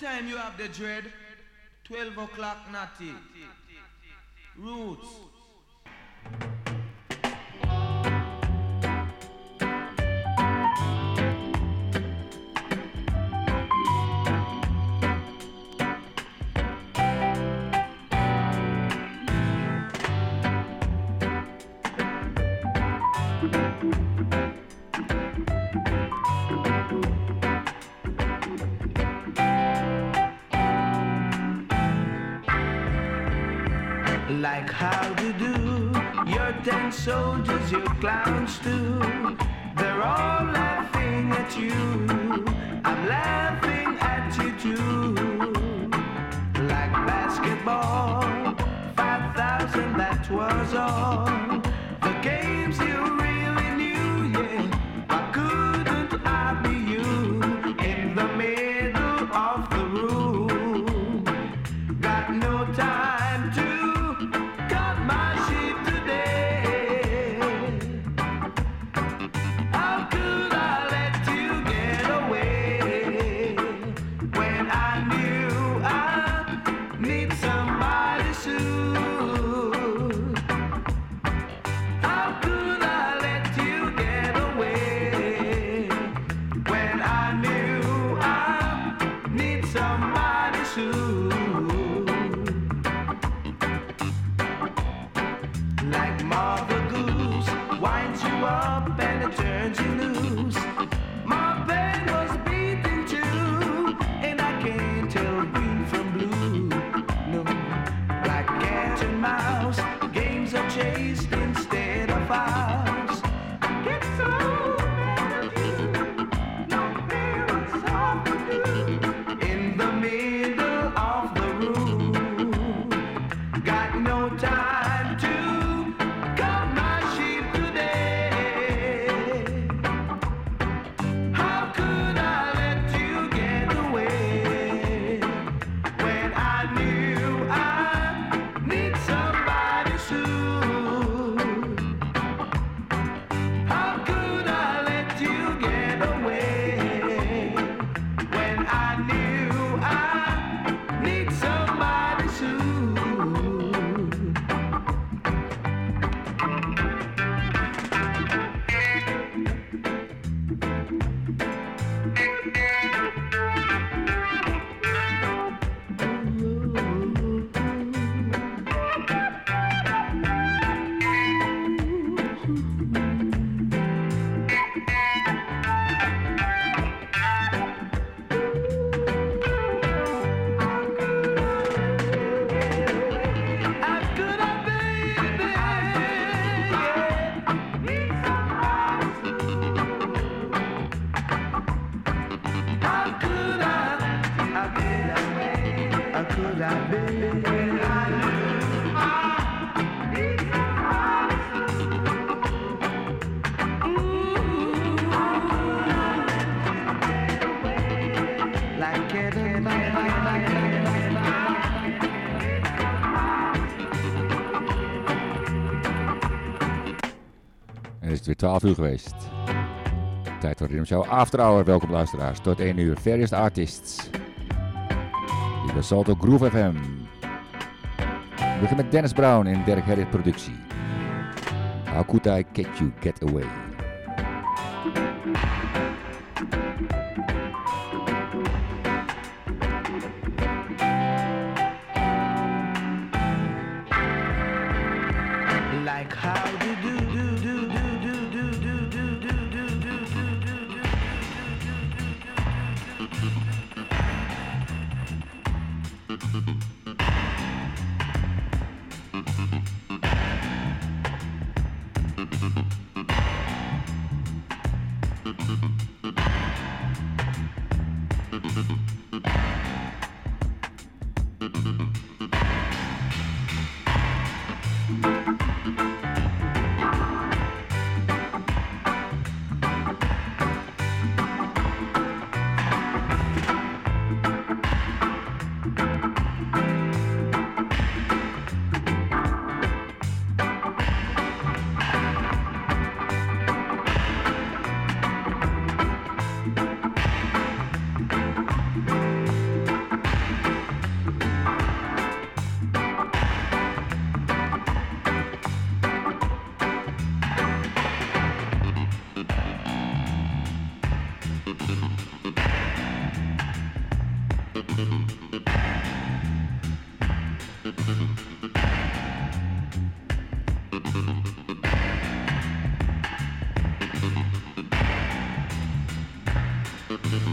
time you have the dread? 12 o'clock, Natty. Roots. Roots. and soldiers your clowns too. They're all laughing at you. I'm laughing at you too. Like basketball, 5,000, that was all. And mouse, games of chase is het weer 12 uur geweest. Tijd voor Rhythm Show afterhour. Welkom luisteraars. Tot 1 uur. Various Artists. Hier bij Groove FM. We beginnen met Dennis Brown in Derek Harris productie. How could I get you get away?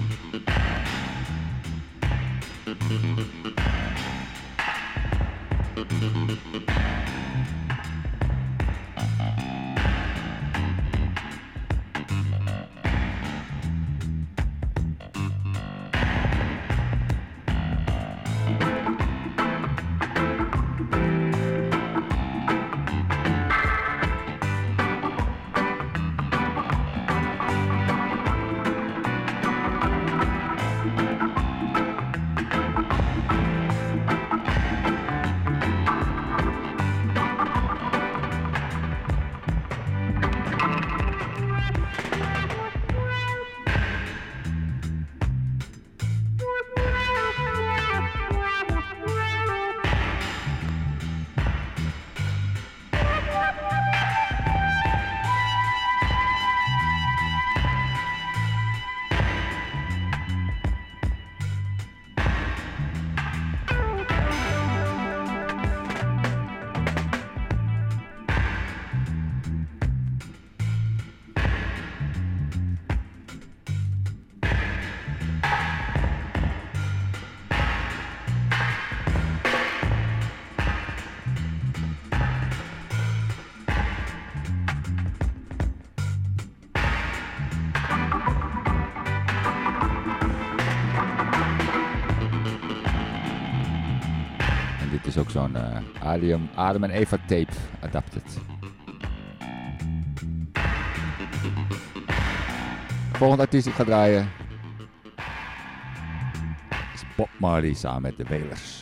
Thank you. Eh, Adam, en Eva tape adapted. Volgende artiest die ik ga draaien is Bob Marley samen met de Wailers.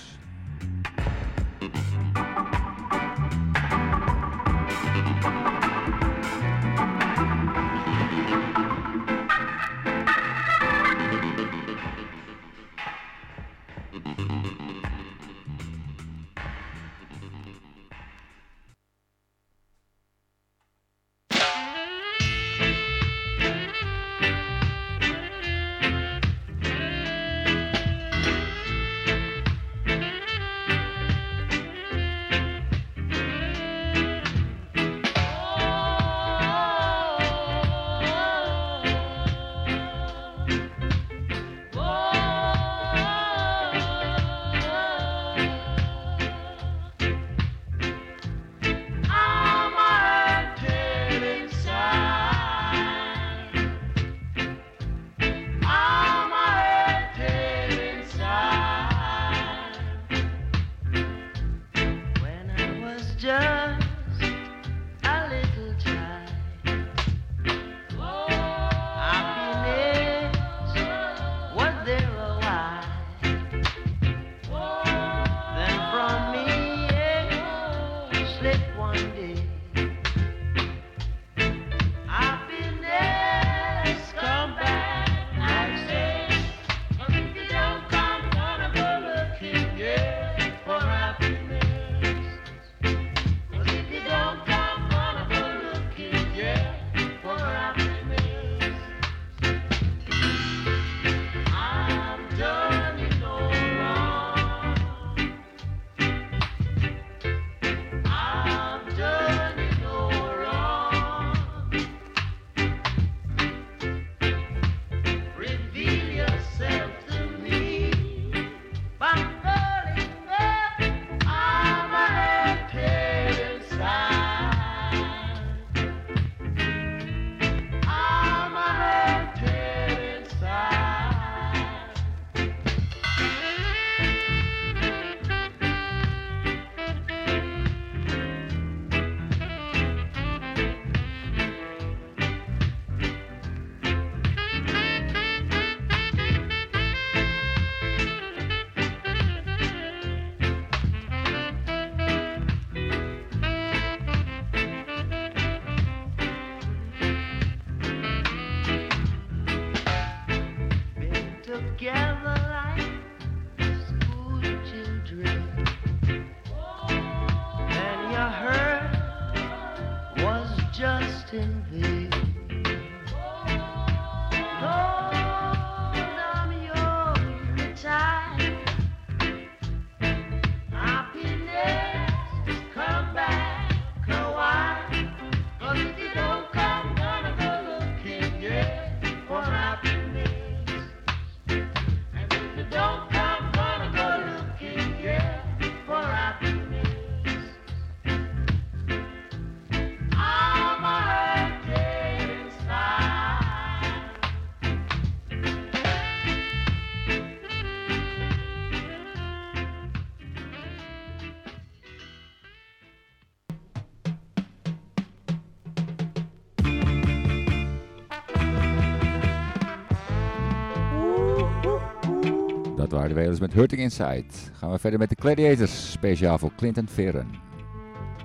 January Wailers met Hurting Inside. Gaan we verder met de Gladiators, speciaal voor Clinton Veren.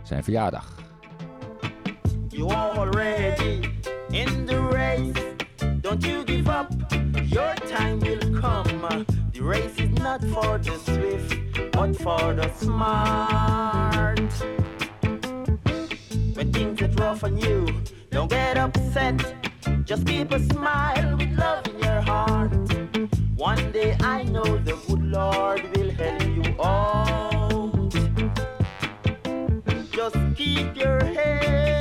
Zijn verjaardag. You already in the race. Don't you give up. Your time will come. The race is not for the swift, but for the smart. When things get rough on you, don't get upset. Just keep a smile with love in your heart. One day I know the good Lord will help you out. Just keep your head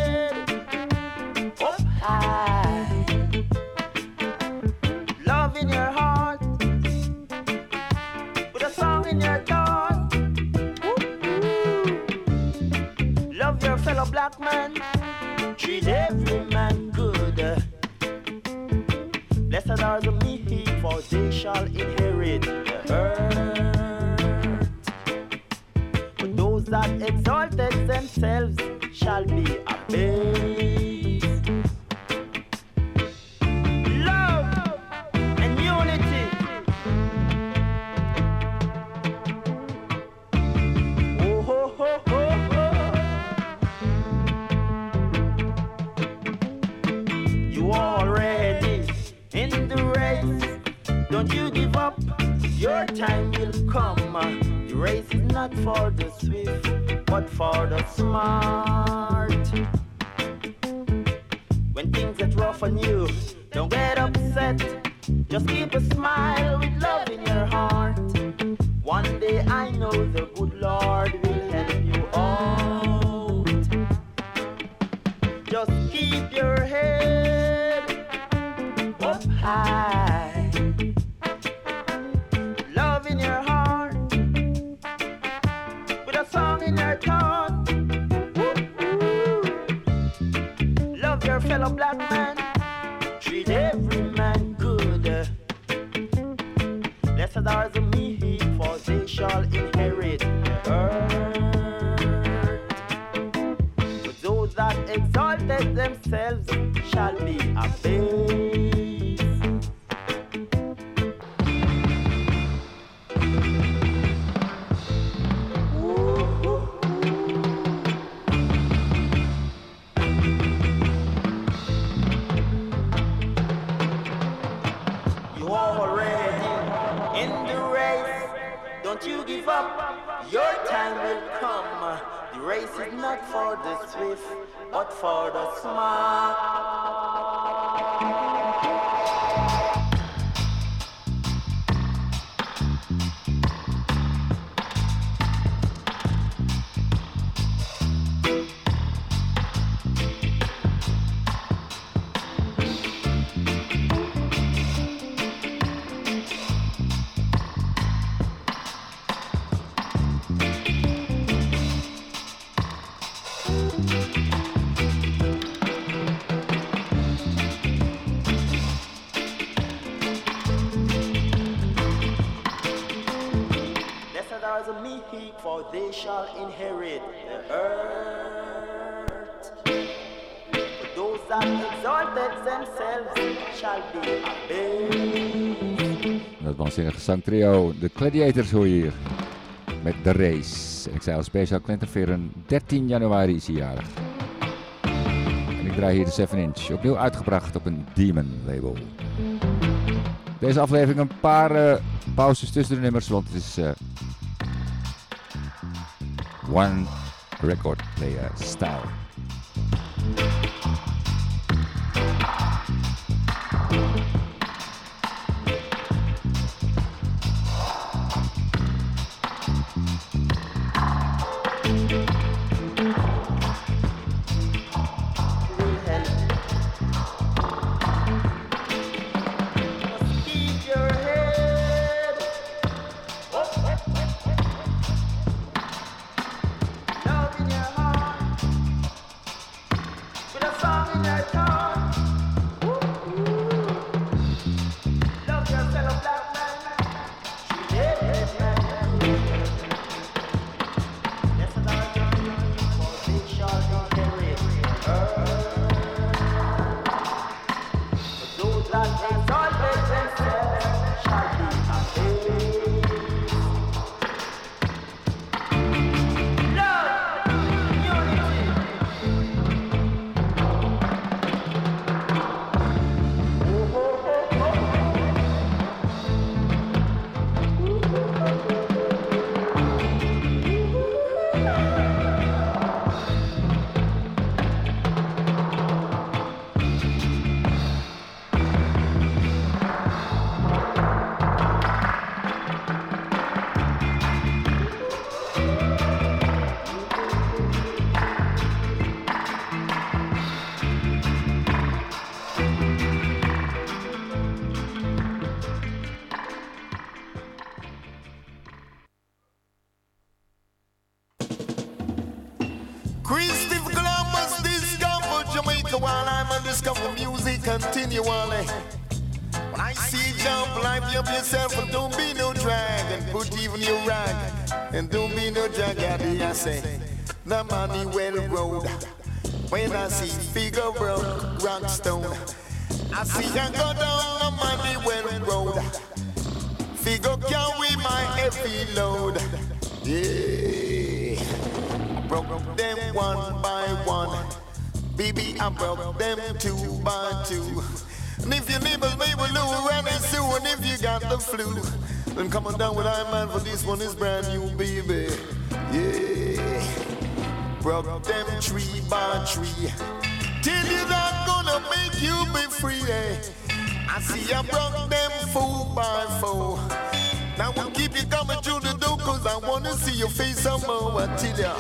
shall inherit the earth. But those that exalted themselves shall be abased. For the swift, but for the smart. When things get rough on you, don't get upset. Just keep a smile with love in your heart. One day I know the themselves shall be abased. Dat waanzinnige zangtrio, de Gladiators hoor je hier. Met de race. Ik zei al speciaal Clinton Veren, 13 januari is hij jarig. En ik draai hier de 7 inch, opnieuw uitgebracht op een Demon label. Deze aflevering een paar eh, pauzes tussen de nummers, want het is eh, one record player style. I broke them two by two. And if your neighbors may will lose and it's soon, and if you got the flu, then come on down with I man for this one is brand new, baby. Yeah, broke them tree by tree. Till you're not gonna make you be free. Eh? I see I broke them four by four. Now we'll keep you coming door cause I wanna see your face some more. Tell ya,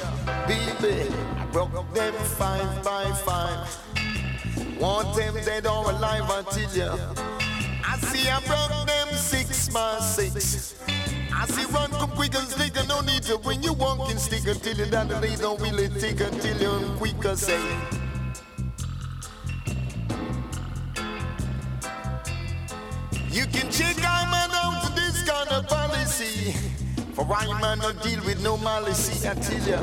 baby, I broke them five by five. Want them dead or alive until ya. I see I broke them six by six. I see run come quick and slick no need to bring you walking stick until you down the days don't really take until you're quicker say. For I man not deal with no malice, I tell ya.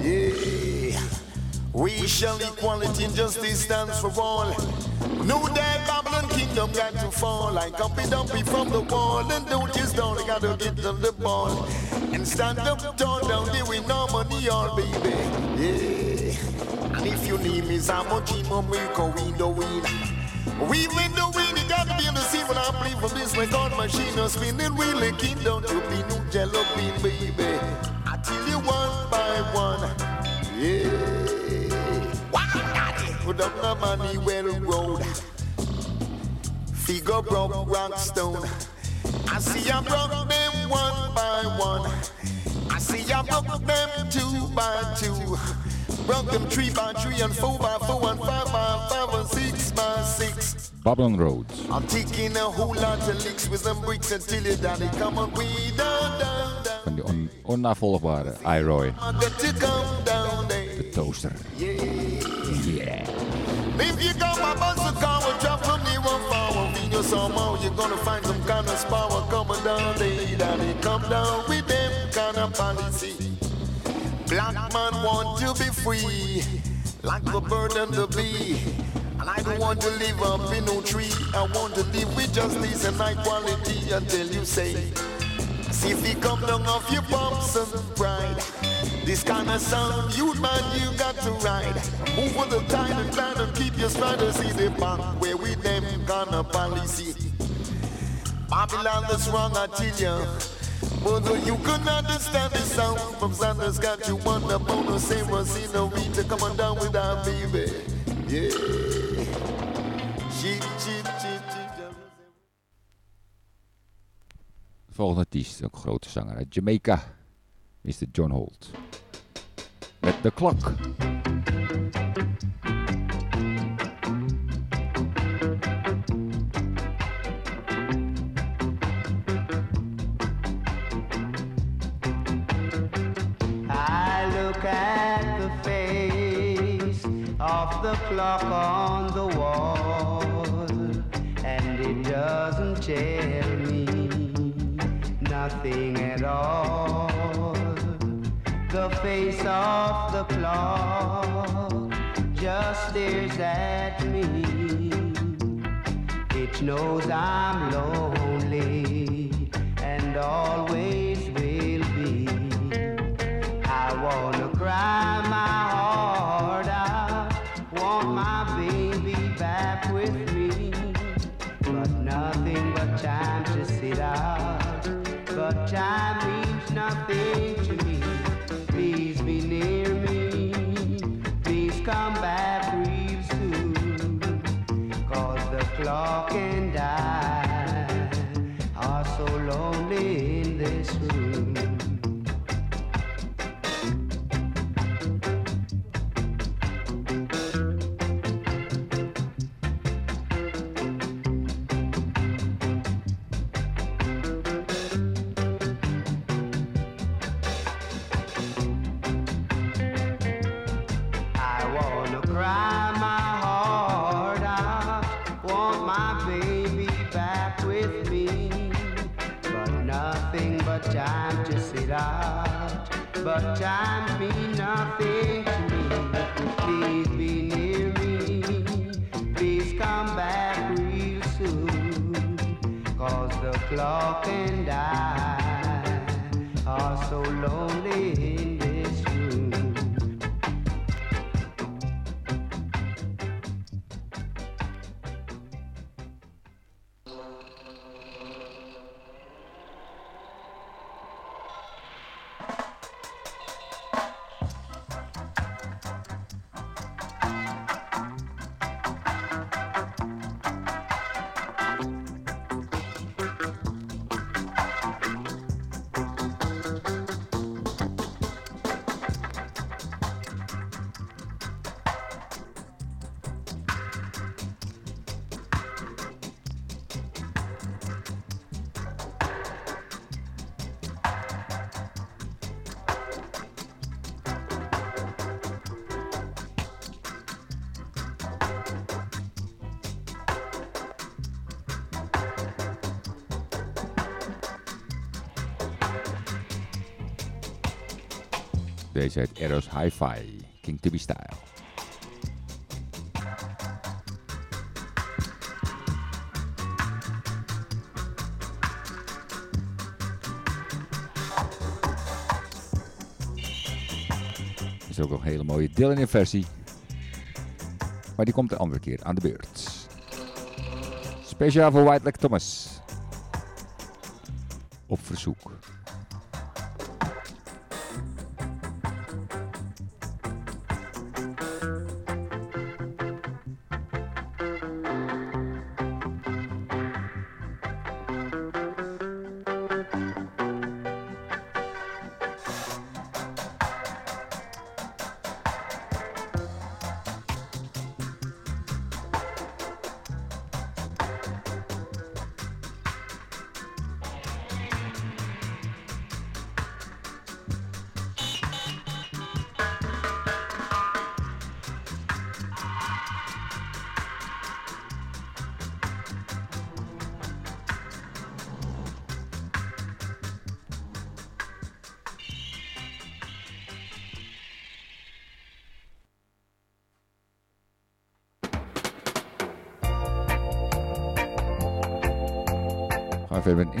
Yeah. We shall equality and justice stands for all. No that Babylon kingdom got to fall like Humpy Dumpy from the wall. And don't you start, gotta get on the ball. And stand up tall down there with no money all baby. Yeah. And if you need me, I'm a team of Miracle window wheel. We win the win, you gotta be on the scene when I play for this record machine. A spinning wheel, a kingdom to be no jello bean, baby. I tell you one by one. Yeah. Put up the money where the road. Figure broke rock stone. I see I broke them one by one. I see I broke them two by two. Broke them three by three and four by four and five by five and six by six. Babylon Road. I'm taking a whole lot of licks with them bricks until you daddy come on, we down, down, down. Van die on onnavolgbare iRoy. I got to come. De toaster. Yeah. If you got my a car, will drop from near one far. When you somehow, you're gonna find some kind of power coming down there. Daddy, come down with them kind of policy. Black man want to be free, like the bird and the bee. And I don't want to live up in no tree. I want to live with justice and equality until you say, see if you come down off your bumps and pride. This kind of sound, you man, you got to ride. Move with the tide and glide and keep your stride see the back where we them gonna policy. Babylon that's wrong, I tell ya. But you couldn't understand the sound from Sanders got you on the bonus, same the to come on down with our baby. Yeah. Volgende artiest, ook grote zanger uit Jamaica. Mr. John Holt. Met de klok. Clock on the wall, and it doesn't tell me nothing at all. The face of the clock just stares at me. It knows I'm lonely and always but time means nothing to me. Please be near me, please come back real soon, cause the clock and I Deze heet Eros Hi-Fi, King Tubby Style. Er is ook nog een hele mooie Dylan versie. Maar die komt een andere keer aan de beurt. Speciaal voor White Thomas. Op verzoek.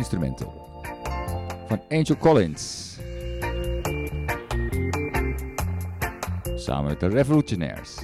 Instrumental. Van Angel Collins. Samen met de Revolutionaires.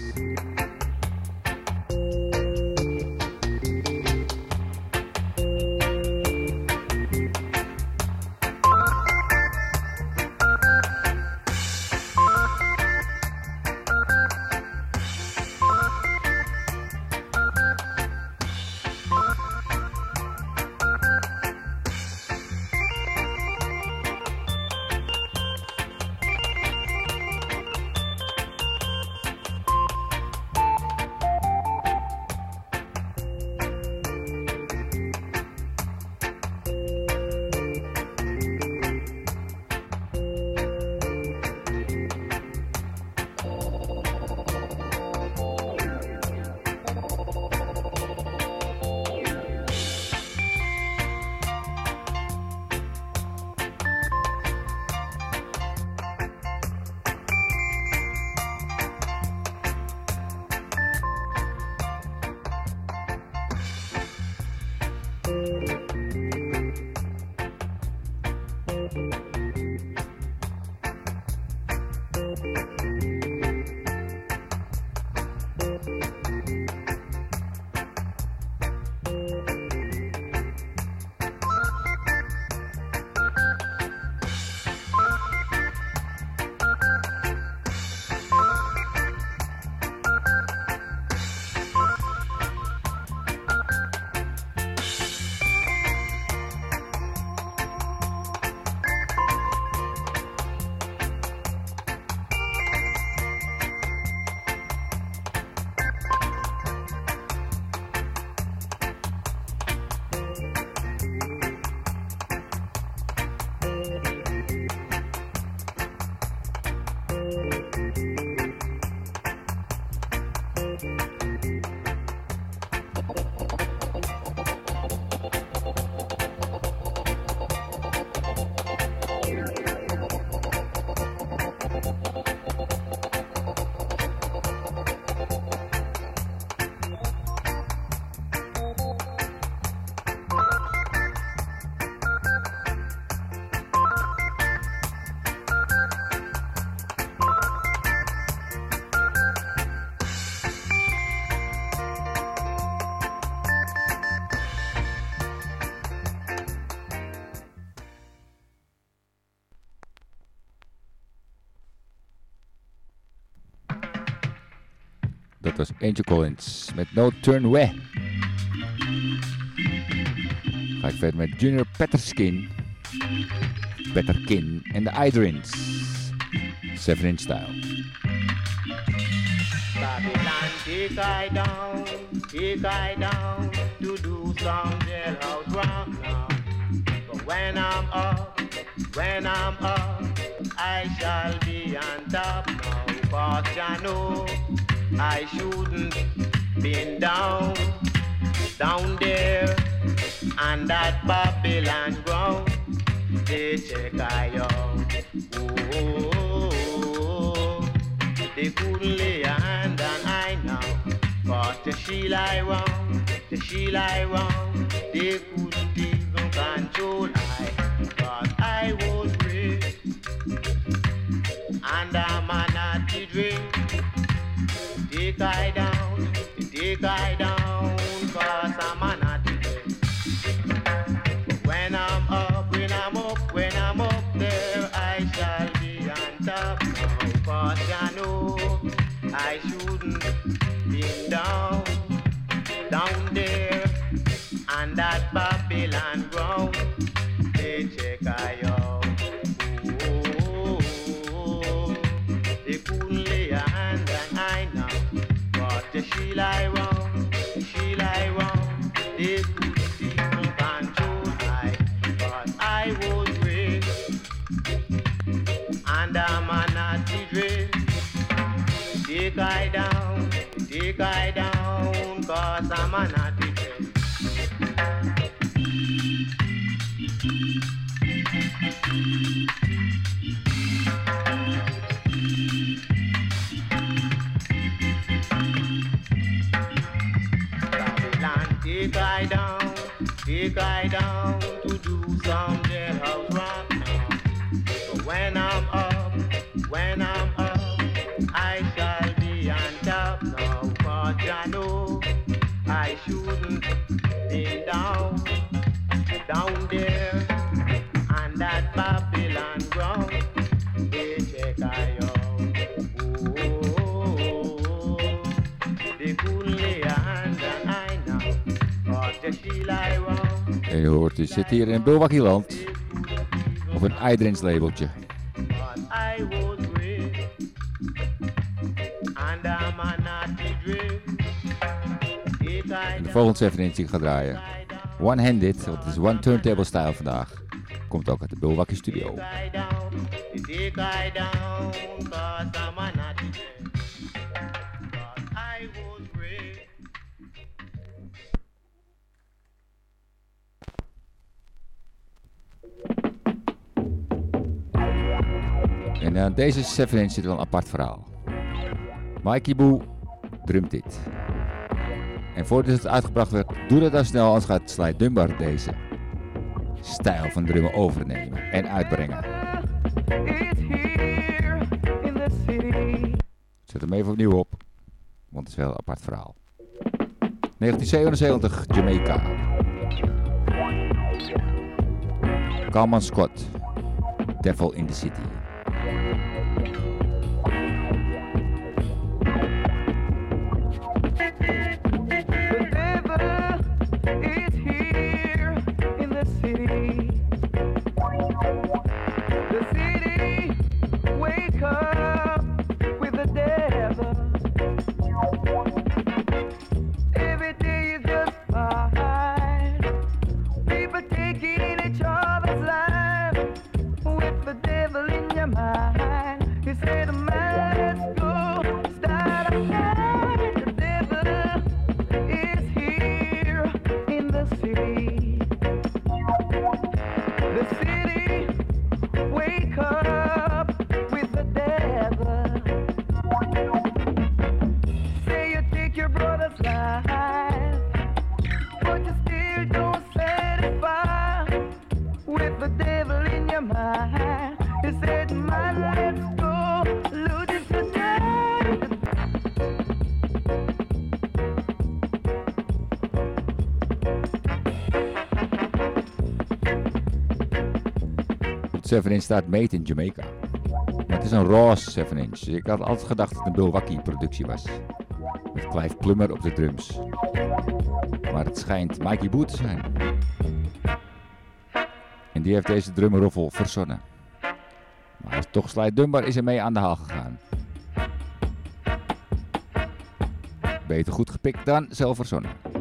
Dat was Angel Collins met No Turn Way. Ga ik verder met Junior Petterskin. Petterkin en de Idrins. 7 inch style. Babylon, I down, take I down to do some jailhouse rock now. But when I'm up, when I'm up, I shall be on top now. Cause know I shouldn't been down, down there on that Babylon ground. They check I out. Oh, oh, oh, they couldn't lay a hand on I now. But the she lie wrong, the she lie wrong. They couldn't even control I. But I was side. guy down. En je hoort, je zit hier in Bulwakieland. Of een Idrins labeltje. Volgende 7 inch die ik ga draaien. One-handed, want het is one turntable style vandaag. Komt ook uit de Bulwakkie studio. En aan deze 7 inch zit wel een apart verhaal. Mikey Boo drumt dit. En voordat het uitgebracht werd, doe dat dan snel, anders gaat Sly Dunbar deze stijl van drummen overnemen en uitbrengen. Zet hem even opnieuw op, want het is wel een apart verhaal. 1977, Jamaica. Calman Scott, Devil in the City. 7 inch staat made in Jamaica. Het is een raw 7 inch. Ik had altijd gedacht dat het een Bulwaki productie was. Met Clive Plummer op de drums. Maar het schijnt Mikey Boer te zijn. En die heeft deze drumroffel verzonnen. Maar toch Sly Dunbar is er mee aan de haal gegaan. Beter goed gepikt dan zelf verzonnen.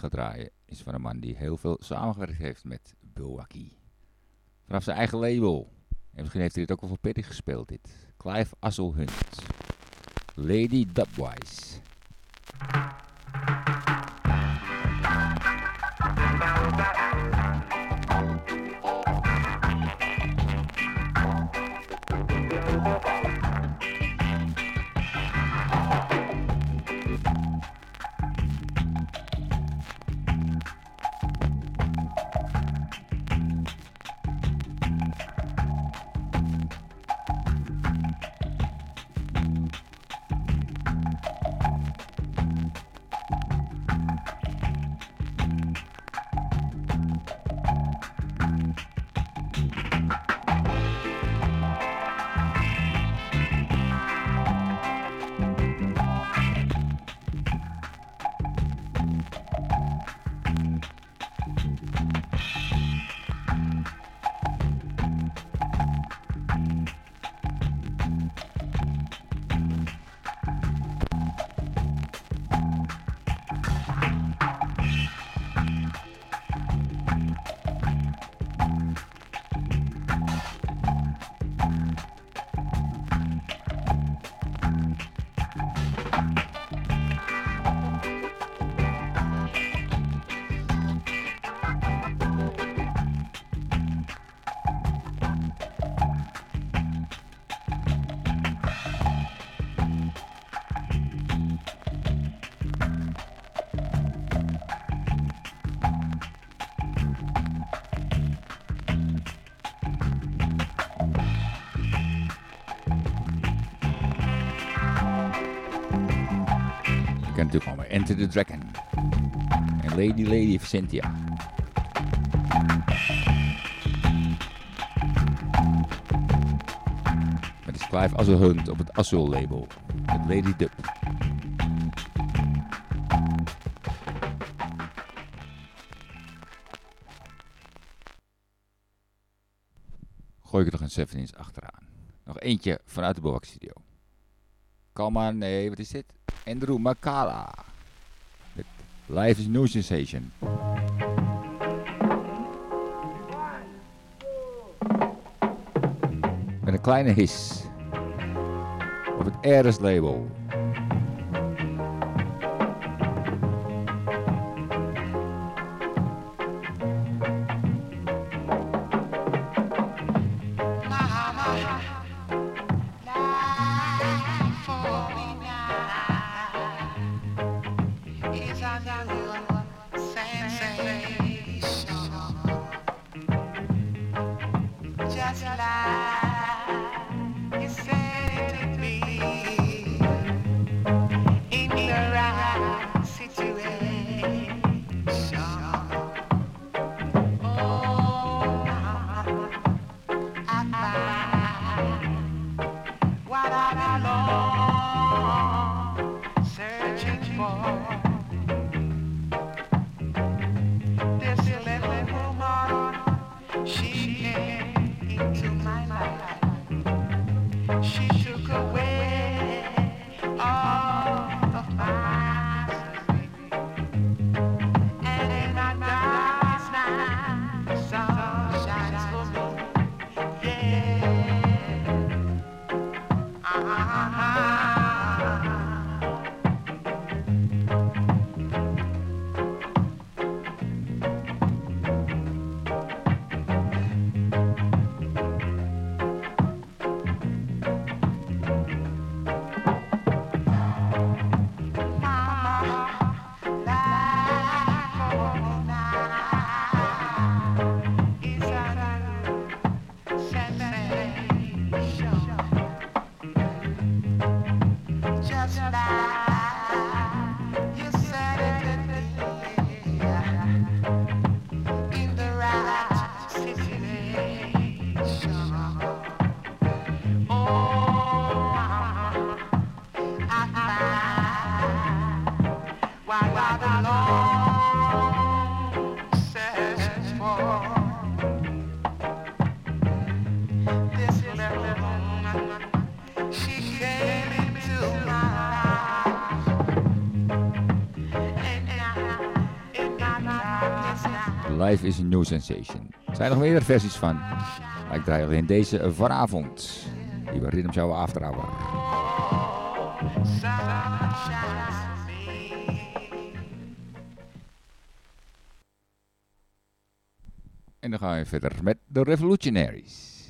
Ga draaien is van een man die heel veel samengewerkt heeft met Bulwaki. Vanaf zijn eigen label. En misschien heeft hij dit ook wel voor Petty gespeeld dit. Clive Asselhunt. Lady Dubwise. Enter the Dragon. En Lady Lady of Cynthia. Met de Clive Asselhunt op het Assel label. Met Lady Dub. Gooi ik er nog een 7 inch achteraan. Nog eentje vanuit de Bowak Studio. Maar, nee, wat is dit? Andrew Makala. Life is No Sensation. Met een kleine his. Op het Ares label. Is a New Sensation. Er zijn nog meerdere versies van. Ik draai alleen deze vanavond. Die bij Rhythm Show After Hour. En dan gaan we verder met de Revolutionaries.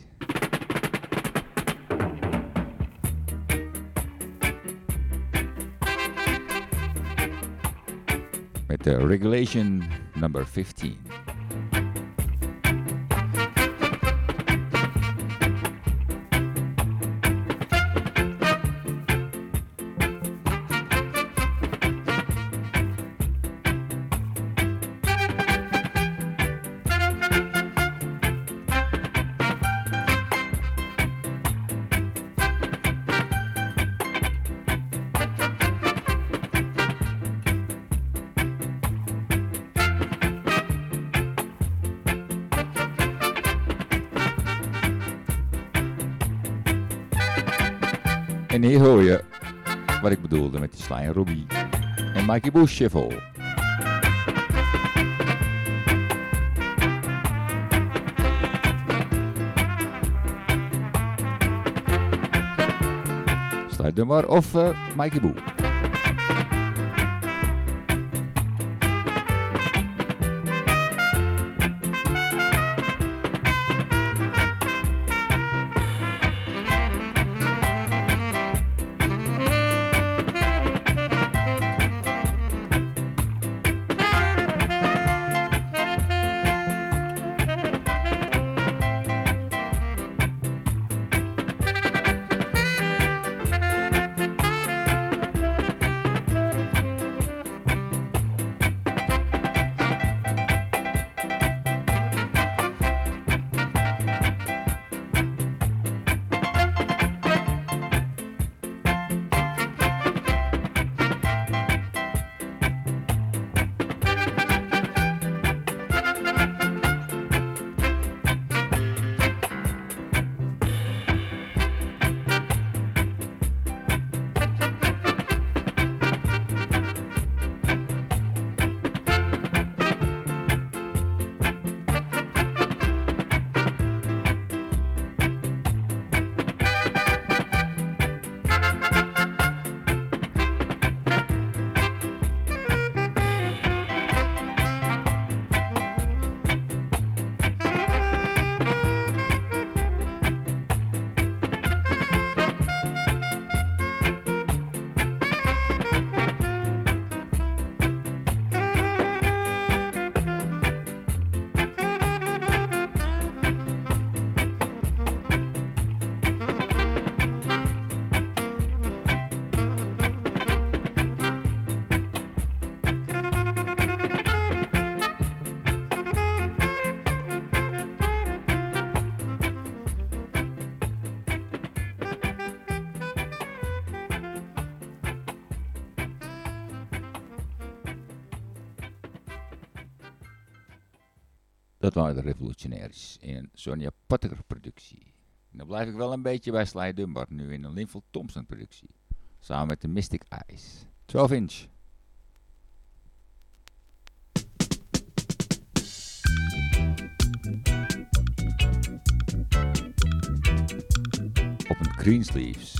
Met de Regulation number 15. En hier hoor je wat ik bedoelde met die Sly Robbie en Mikey Bush Shuffle. Sluit maar of uh, Mikey Boo. De Revolutionaries in een Sonja Potter productie. Dan blijf ik wel een beetje bij Sly Dunbar, nu in een Linville Thompson productie. Samen met de Mystic Eyes. 12 inch. Op een Greensleeves.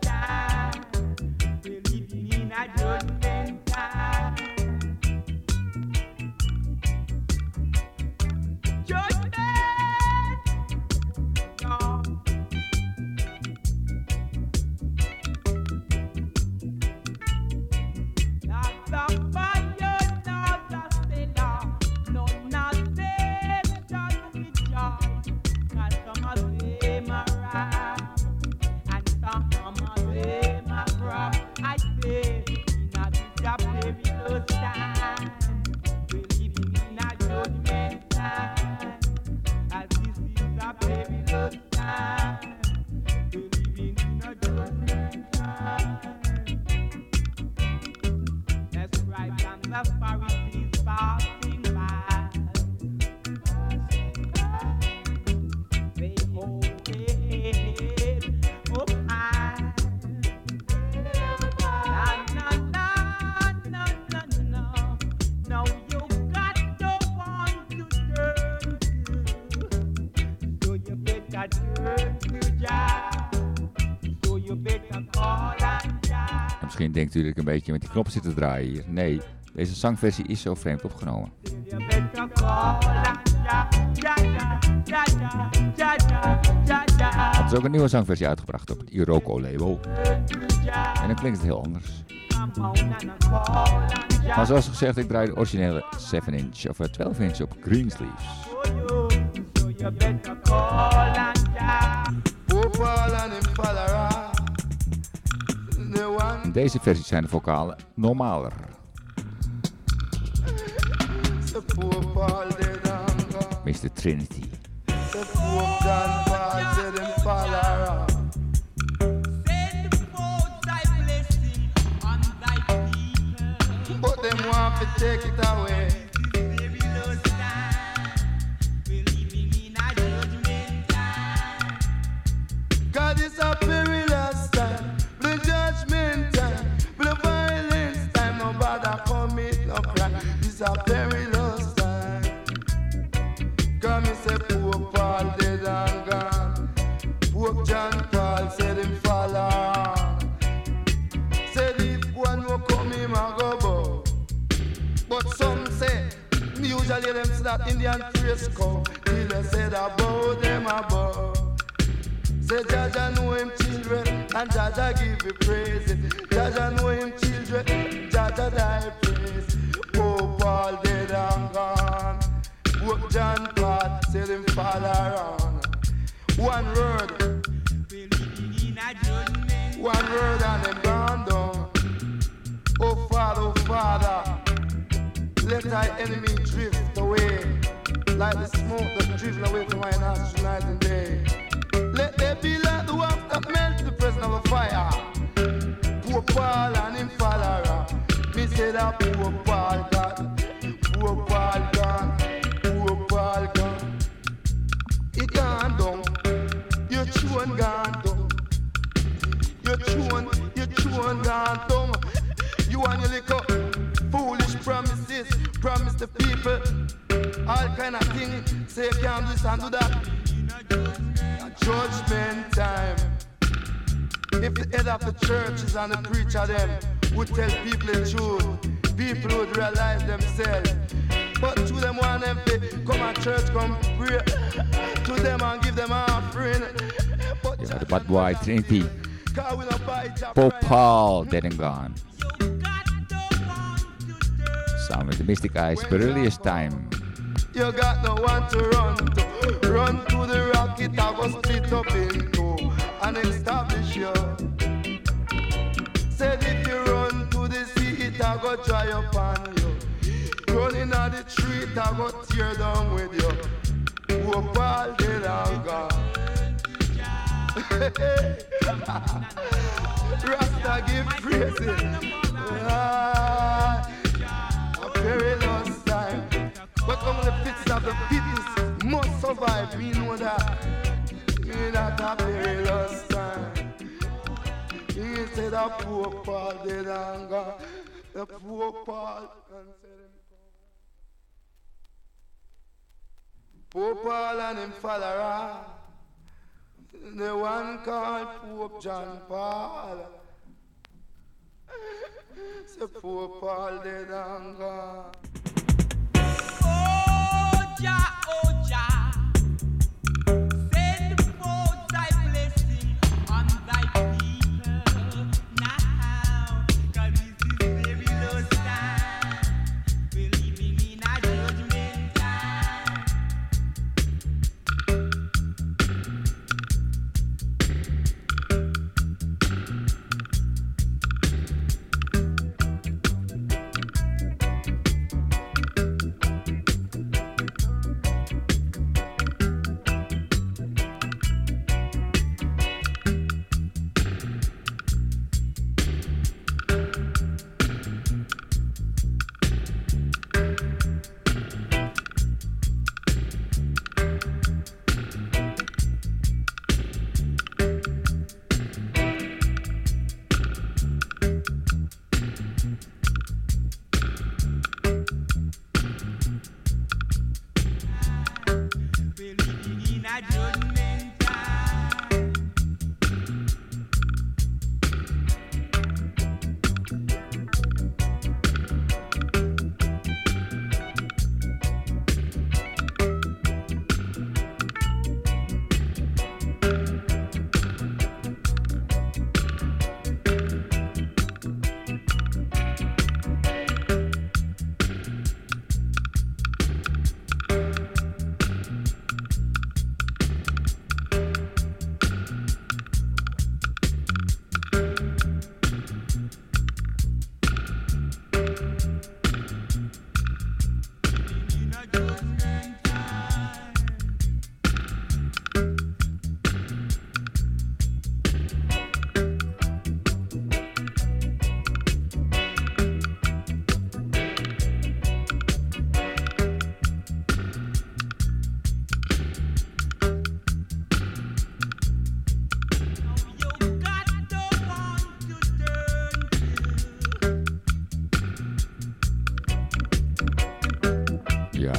natuurlijk een beetje met die knop zitten draaien hier. Nee, deze zangversie is zo vreemd opgenomen. Er is ook een nieuwe zangversie uitgebracht op het Iroko label. En dan klinkt het heel anders. Maar zoals gezegd, ik draai de originele 7 inch of eh, 12 inch op Greensleeves. Sleeves. In deze versie zijn de vocalen normaler. Mr. Trinity. But them want to take it away. A say poor Paul dead and gone. John Paul said him if one him a. But some say, usually them say Indian phrase come. Said about them above. Say know him children and Jaja give you praise. Jaja know him children, Jaja die praise. Paul dead and gone. What John Paul said him fall around. One word, one word and him gone down. Oh Father, oh Father, let thy enemy drift away like the smoke that's driven away from my nostrils night and day. Let there be like the wax that melts the presence of a fire. Poor Paul and him follower. Me say that poor Paul got, you can't do this and do that. Judgment time. If the head of the churches and the preacher them would tell people the truth, people would realize themselves. But to them want them to come at church, come pray to them and give them offering. But Ja, de Bad Boy Trinity. Cause we don't buy Jah Pope Paul, Dead and Gone. You got no one to turn Samen met Mystic Eyes, Perilous Time. You got no one to run to. Run to the rock, it I was split up in two and establish you. Said if you run to the sea, it I go dry up on you. Running on the tree, it I go tear down with you. Paul dead and gone. Rasta give praises. Ah. Only the fittest of the fittest must survive. We know that. We that a perilous time. He said a poor Paul and gone. The poor Paul and said him Poor Paul and him follower. The one called Pope John Paul. Say Pope Paul dead and oja oja.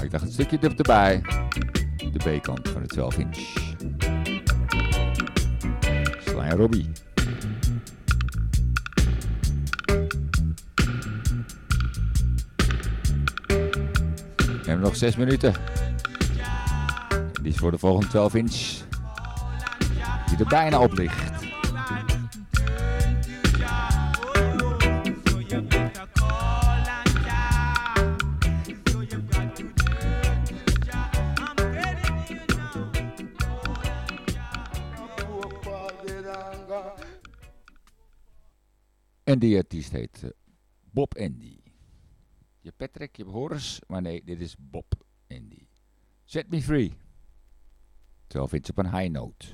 Ik dacht een stukje er- erbij. De B-kant van het 12 inch. En Robbie. We hebben nog 6 minuten. Die is voor de volgende 12 inch. Die er bijna op ligt. Die artiest heet eh, Bob Andy. Je Patrick, je Horace, maar nee, dit is Bob Andy. Set me free. 12 inch op een high note.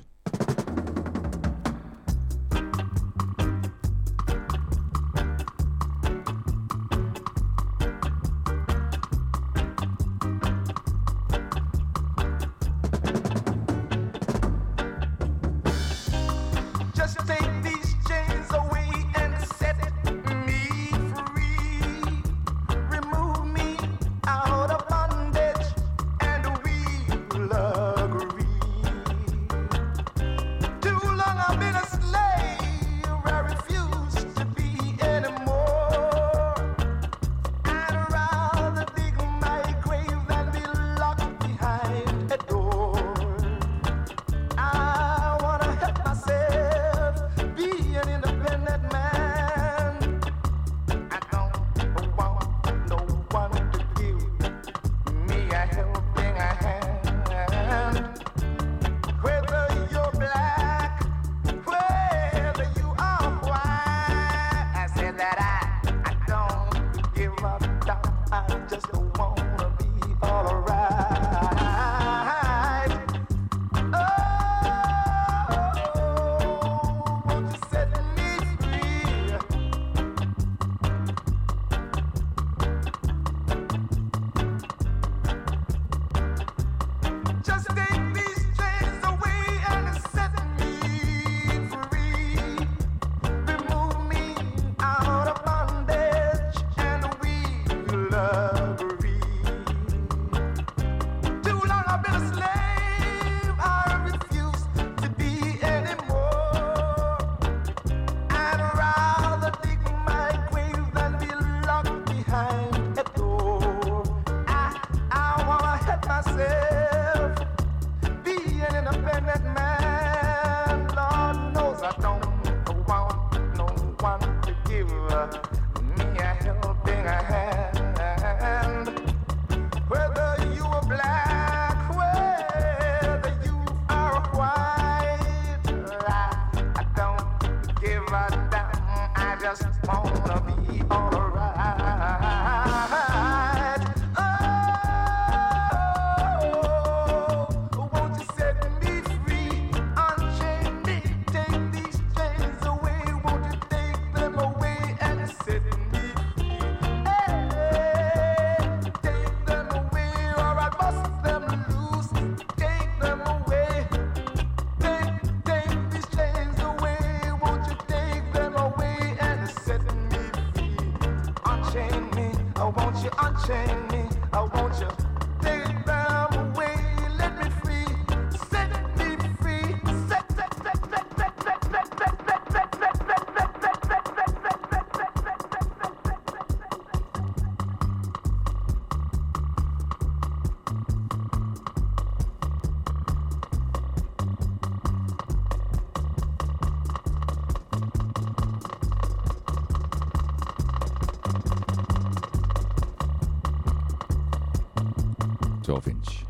12 inch.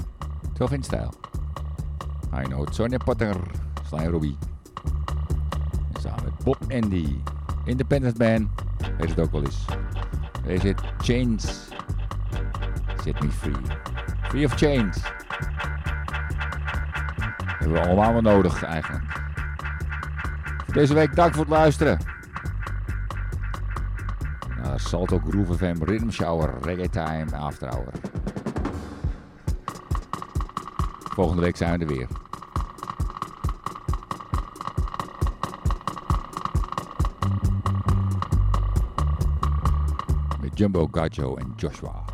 12 inch stijl. I know Sonja Potter, Sly Robbie. En samen met Bob Andy. Independent Man, heet het ook wel eens. Deze it Chains. Set me free. Free of chains. Hebben we allemaal wel nodig eigenlijk. Deze week dank voor het luisteren. Naar Salto Groove FM Rhythm Shower Reggae Time After Hour. Volgende week zijn we er weer. Met Jumbo Gajo en Joshua.